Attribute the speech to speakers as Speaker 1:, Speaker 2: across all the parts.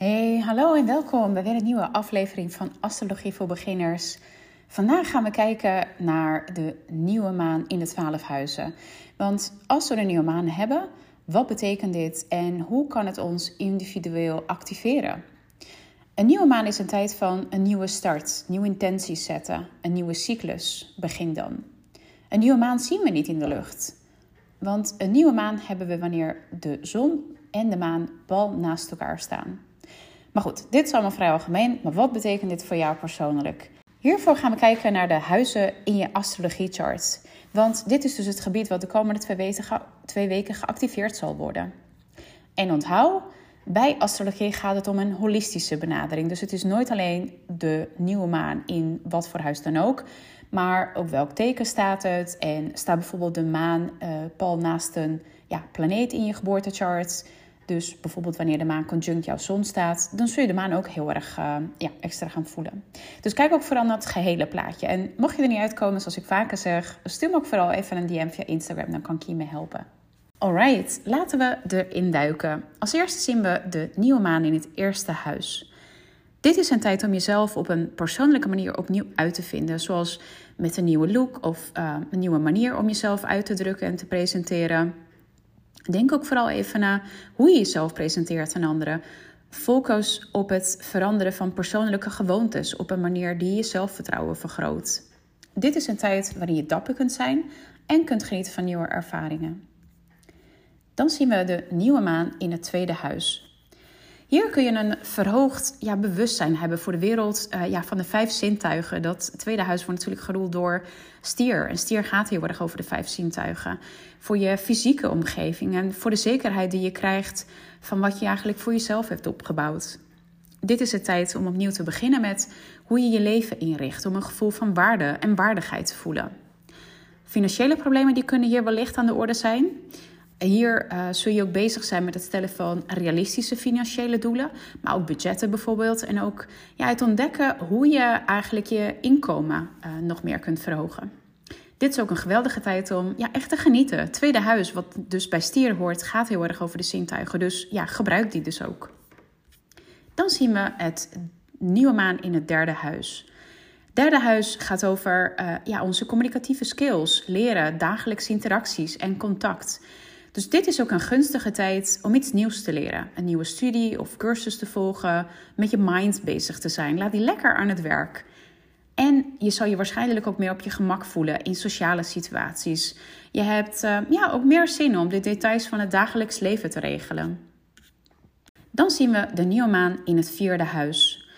Speaker 1: Hey, hallo en welkom bij weer een nieuwe aflevering van Astrologie voor Beginners. Vandaag gaan we kijken naar de nieuwe maan in de twaalf huizen. Want als we een nieuwe maan hebben, wat betekent dit en hoe kan het ons individueel activeren? Een nieuwe maan is een tijd van een nieuwe start, nieuwe intenties zetten, een nieuwe cyclus begin dan. Een nieuwe maan zien we niet in de lucht. Want een nieuwe maan hebben we wanneer de zon en de maan pal naast elkaar staan. Maar goed, dit is allemaal vrij algemeen. Maar wat betekent dit voor jou persoonlijk? Hiervoor gaan we kijken naar de huizen in je astrologiechart. Want dit is dus het gebied wat de komende twee weken, geactiveerd zal worden. En onthoud, bij astrologie gaat het om een holistische benadering. Dus het is nooit alleen de nieuwe maan in wat voor huis dan ook. Maar ook welk teken staat het? En staat bijvoorbeeld de maan uh, pal naast een ja, planeet in je geboortechart? Dus bijvoorbeeld wanneer de maan conjunct jouw zon staat, dan zul je de maan ook heel erg uh, ja, extra gaan voelen. Dus kijk ook vooral naar het gehele plaatje. En mocht je er niet uitkomen, zoals ik vaker zeg, stuur me ook vooral even een DM via Instagram, dan kan ik je mee helpen. Alright, laten we erin duiken. Als eerste zien we de nieuwe maan in het eerste huis. Dit is een tijd om jezelf op een persoonlijke manier opnieuw uit te vinden, zoals met een nieuwe look of uh, een nieuwe manier om jezelf uit te drukken en te presenteren. Denk ook vooral even na hoe je jezelf presenteert aan anderen. Focus op het veranderen van persoonlijke gewoontes op een manier die je zelfvertrouwen vergroot. Dit is een tijd waarin je dapper kunt zijn en kunt genieten van nieuwe ervaringen. Dan zien we de nieuwe maan in het tweede huis. Hier kun je een verhoogd ja, bewustzijn hebben voor de wereld uh, ja, van de vijf zintuigen. Dat tweede huis wordt natuurlijk geroeld door stier. En stier gaat heel erg over de vijf zintuigen. Voor je fysieke omgeving en voor de zekerheid die je krijgt van wat je eigenlijk voor jezelf hebt opgebouwd. Dit is de tijd om opnieuw te beginnen met hoe je je leven inricht. Om een gevoel van waarde en waardigheid te voelen. Financiële problemen die kunnen hier wellicht aan de orde zijn. Hier uh, zul je ook bezig zijn met het stellen van realistische financiële doelen, maar ook budgetten bijvoorbeeld. En ook ja, het ontdekken hoe je eigenlijk je inkomen uh, nog meer kunt verhogen. Dit is ook een geweldige tijd om ja, echt te genieten. tweede huis, wat dus bij stier hoort, gaat heel erg over de zintuigen. Dus ja, gebruik die dus ook. Dan zien we het nieuwe maan in het derde huis. Derde huis gaat over uh, ja, onze communicatieve skills, leren, dagelijkse interacties en contact. Dus dit is ook een gunstige tijd om iets nieuws te leren. Een nieuwe studie of cursus te volgen, met je mind bezig te zijn. Laat die lekker aan het werk. En je zal je waarschijnlijk ook meer op je gemak voelen in sociale situaties. Je hebt uh, ja, ook meer zin om de details van het dagelijks leven te regelen. Dan zien we de nieuwe maan in het vierde huis.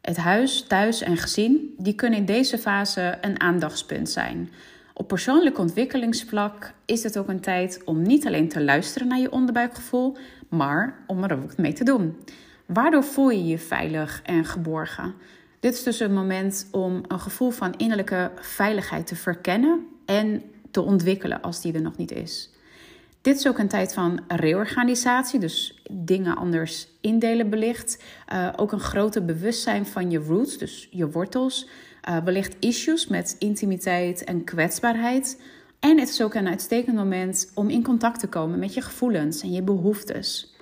Speaker 1: Het huis, thuis en gezin die kunnen in deze fase een aandachtspunt zijn. Op persoonlijk ontwikkelingsvlak is het ook een tijd om niet alleen te luisteren naar je onderbuikgevoel, maar om er ook mee te doen. Waardoor voel je je veilig en geborgen? Dit is dus een moment om een gevoel van innerlijke veiligheid te verkennen en te ontwikkelen als die er nog niet is. Dit is ook een tijd van reorganisatie, dus dingen anders indelen belicht. Uh, ook een groter bewustzijn van je roots, dus je wortels. Uh, wellicht issues met intimiteit en kwetsbaarheid. En het is ook een uitstekend moment om in contact te komen met je gevoelens en je behoeftes.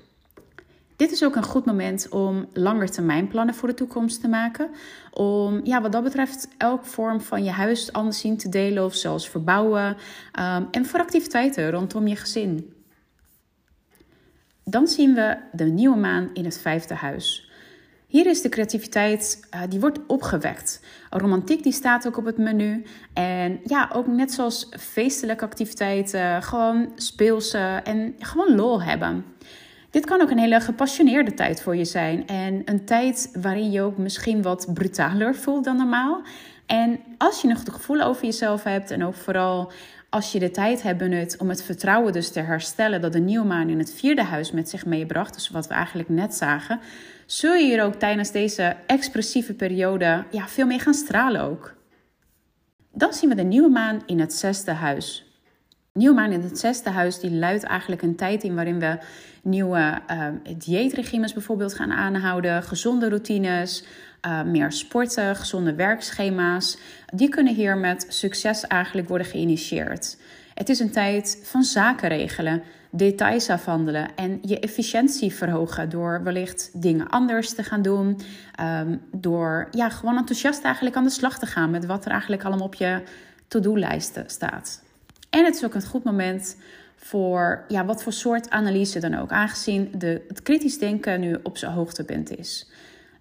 Speaker 1: Dit is ook een goed moment om langetermijnplannen voor de toekomst te maken. Om ja, wat dat betreft elke vorm van je huis anders zien te delen of zelfs verbouwen. Um, en voor activiteiten rondom je gezin. Dan zien we de nieuwe maan in het vijfde huis. Hier is de creativiteit, uh, die wordt opgewekt. Romantiek die staat ook op het menu. En ja, ook net zoals feestelijke activiteiten, gewoon speelse en gewoon lol hebben. Dit kan ook een hele gepassioneerde tijd voor je zijn. En een tijd waarin je ook misschien wat brutaler voelt dan normaal. En als je nog het gevoel over jezelf hebt en ook vooral als je de tijd hebt benut om het vertrouwen dus te herstellen dat de nieuwe maan in het vierde huis met zich meebracht, dus wat we eigenlijk net zagen, zul je hier ook tijdens deze expressieve periode ja, veel meer gaan stralen ook. Dan zien we de nieuwe maan in het zesde huis. Nieuwe maan in het zesde huis die luidt eigenlijk een tijd in waarin we nieuwe uh, dieetregimes bijvoorbeeld gaan aanhouden, gezonde routines, uh, meer sporten, gezonde werkschema's. Die kunnen hier met succes eigenlijk worden geïnitieerd. Het is een tijd van zaken regelen, details afhandelen en je efficiëntie verhogen door wellicht dingen anders te gaan doen. Um, door ja, gewoon enthousiast eigenlijk aan de slag te gaan met wat er eigenlijk allemaal op je to-do-lijsten staat. En het is ook een goed moment voor ja, wat voor soort analyse dan ook, aangezien de, het kritisch denken nu op zijn hoogtepunt is.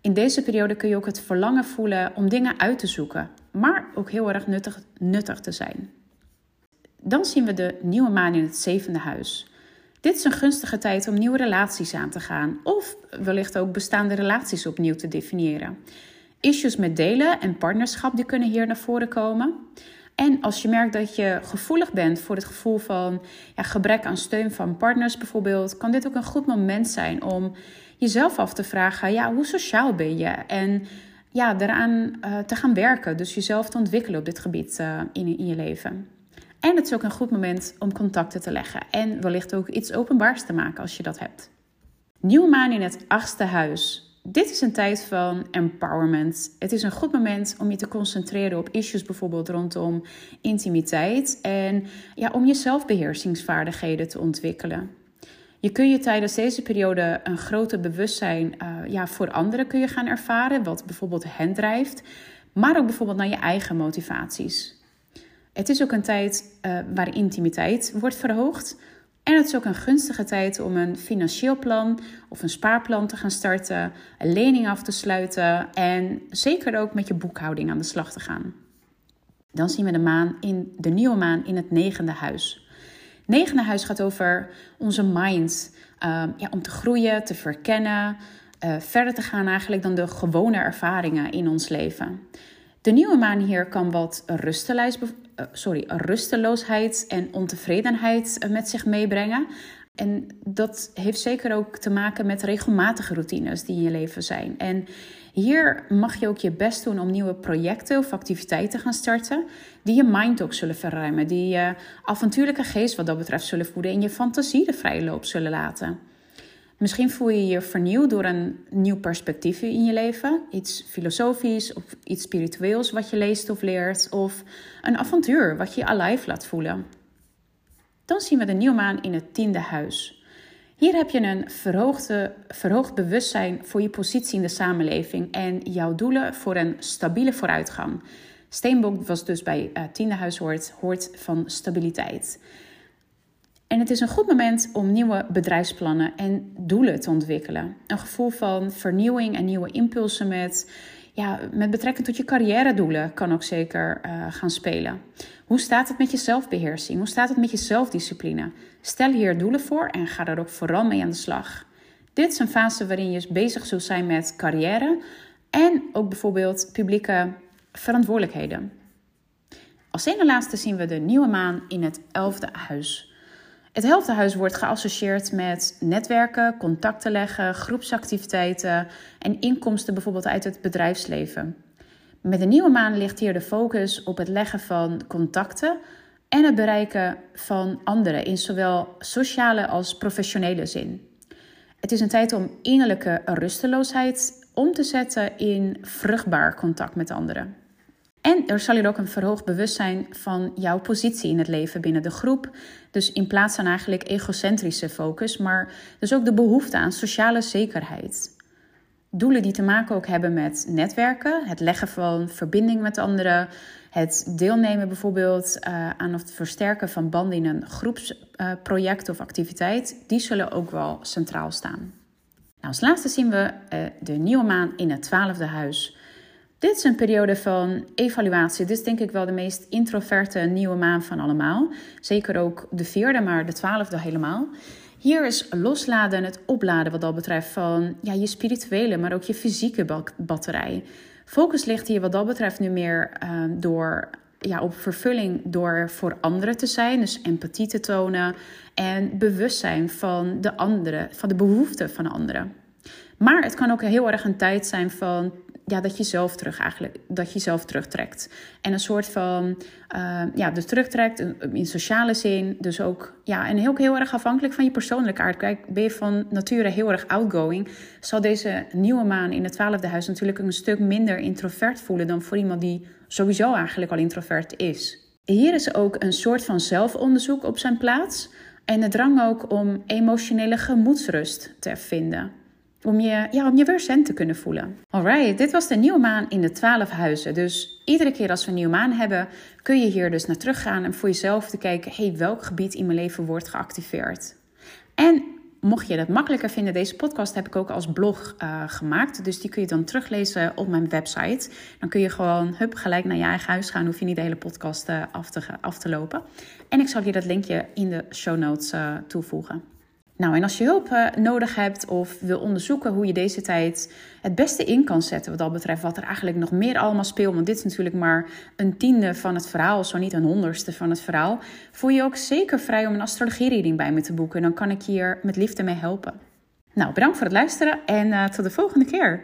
Speaker 1: In deze periode kun je ook het verlangen voelen om dingen uit te zoeken, maar ook heel erg nuttig, nuttig te zijn. Dan zien we de nieuwe maan in het zevende huis. Dit is een gunstige tijd om nieuwe relaties aan te gaan of wellicht ook bestaande relaties opnieuw te definiëren. Issues met delen en partnerschap die kunnen hier naar voren komen. En als je merkt dat je gevoelig bent voor het gevoel van ja, gebrek aan steun van partners bijvoorbeeld, kan dit ook een goed moment zijn om jezelf af te vragen: ja, hoe sociaal ben je? En ja, daaraan uh, te gaan werken. Dus jezelf te ontwikkelen op dit gebied uh, in, in je leven. En het is ook een goed moment om contacten te leggen en wellicht ook iets openbaars te maken als je dat hebt. Nieuwe maan in het achtste huis. Dit is een tijd van empowerment. Het is een goed moment om je te concentreren op issues bijvoorbeeld rondom intimiteit en ja, om je zelfbeheersingsvaardigheden te ontwikkelen. Je kun je tijdens deze periode een groter bewustzijn uh, ja, voor anderen kun je gaan ervaren, wat bijvoorbeeld hen drijft, maar ook bijvoorbeeld naar je eigen motivaties. Het is ook een tijd uh, waar intimiteit wordt verhoogd. En het is ook een gunstige tijd om een financieel plan of een spaarplan te gaan starten, een lening af te sluiten en zeker ook met je boekhouding aan de slag te gaan. Dan zien we de maan in de nieuwe maan in het negende huis. Negende huis gaat over onze mind, uh, ja, om te groeien, te verkennen, uh, verder te gaan eigenlijk dan de gewone ervaringen in ons leven. De nieuwe maan hier kan wat uh, sorry, rusteloosheid en ontevredenheid eh, met zich meebrengen. En dat heeft zeker ook te maken met regelmatige routines die in je leven zijn. En hier mag je ook je best doen om nieuwe projecten of activiteiten te gaan starten. Die je mind ook zullen verruimen. Die je avontuurlijke geest wat dat betreft zullen voeden. En je fantasie de vrije loop zullen laten. Misschien voel je je vernieuwd door een nieuw perspectief in je leven. Iets filosofisch of iets spiritueels wat je leest of leert. Of een avontuur wat je alive laat voelen. Dan zien we de nieuwmaan in het tiende huis. Hier heb je een verhoogde, verhoogd bewustzijn voor je positie in de samenleving en jouw doelen voor een stabiele vooruitgang. Steenbok was dus bij uh, tiende huis hoort, hoort van stabiliteit. En het is een goed moment om nieuwe bedrijfsplannen en doelen te ontwikkelen. Een gevoel van vernieuwing en nieuwe impulsen met, ja, met betrekking tot je carrière-doelen kan ook zeker uh, gaan spelen. Hoe staat het met je zelfbeheersing? Hoe staat het met je zelfdiscipline? Stel hier doelen voor en ga daar ook vooral mee aan de slag. Dit is een fase waarin je bezig zult zijn met carrière en ook bijvoorbeeld publieke verantwoordelijkheden. Als ene laatste zien we de nieuwe maan in het elfde huis. Het helftehuis wordt geassocieerd met netwerken, contacten leggen, groepsactiviteiten en inkomsten bijvoorbeeld uit het bedrijfsleven. Met de nieuwe maan ligt hier de focus op het leggen van contacten en het bereiken van anderen in zowel sociale als professionele zin. Het is een tijd om innerlijke rusteloosheid om te zetten in vruchtbaar contact met anderen. En er zal hier ook een verhoogd bewustzijn van jouw positie in het leven binnen de groep. Dus in plaats van eigenlijk egocentrische focus, maar dus ook de behoefte aan sociale zekerheid. Doelen die te maken ook hebben met netwerken, het leggen van verbinding met anderen, het deelnemen bijvoorbeeld uh, aan het versterken van banden in een groepsproject uh, of activiteit, die zullen ook wel centraal staan. Nou, als laatste zien we uh, de nieuwe maan in het twaalfde huis. Dit is een periode van evaluatie. Dit is denk ik wel de meest introverte nieuwe maan van allemaal. Zeker ook de vierde, maar de twaalfde helemaal. Hier is losladen en het opladen wat dat betreft van ja, je spirituele, maar ook je fysieke batterij. Focus ligt hier wat dat betreft nu meer uh, door, ja, op vervulling door voor anderen te zijn. Dus empathie te tonen en bewustzijn van de anderen, van de behoeften van anderen. Maar het kan ook heel erg een tijd zijn van ja, dat je zelf terug eigenlijk, dat je zelf terugtrekt. En een soort van, uh, ja, dus terugtrekt in sociale zin. Dus ook, ja, en heel, heel erg afhankelijk van je persoonlijke aard. Kijk, ben je van nature heel erg outgoing, zal deze nieuwe maan in het twaalfde huis natuurlijk een stuk minder introvert voelen dan voor iemand die sowieso eigenlijk al introvert is. Hier is ook een soort van zelfonderzoek op zijn plaats. En de drang ook om emotionele gemoedsrust te vinden. Om je, ja, om je weer zen te kunnen voelen. Alright, dit was de nieuwe maan in de 12 huizen. Dus iedere keer als we een nieuwe maan hebben, kun je hier dus naar teruggaan en voor jezelf te kijken: hey, welk gebied in mijn leven wordt geactiveerd? En mocht je dat makkelijker vinden, deze podcast heb ik ook als blog uh, gemaakt. Dus die kun je dan teruglezen op mijn website. Dan kun je gewoon hup, gelijk naar je eigen huis gaan. Hoef je niet de hele podcast uh, af, te, af te lopen. En ik zal je dat linkje in de show notes uh, toevoegen. Nou, en als je hulp uh, nodig hebt of wil onderzoeken hoe je deze tijd het beste in kan zetten, wat dat betreft, wat er eigenlijk nog meer allemaal speelt, want dit is natuurlijk maar een tiende van het verhaal, zo niet een honderdste van het verhaal, voel je ook zeker vrij om een astrologie-reading bij me te boeken. Dan kan ik je hier met liefde mee helpen. Nou, bedankt voor het luisteren en uh, tot de volgende keer.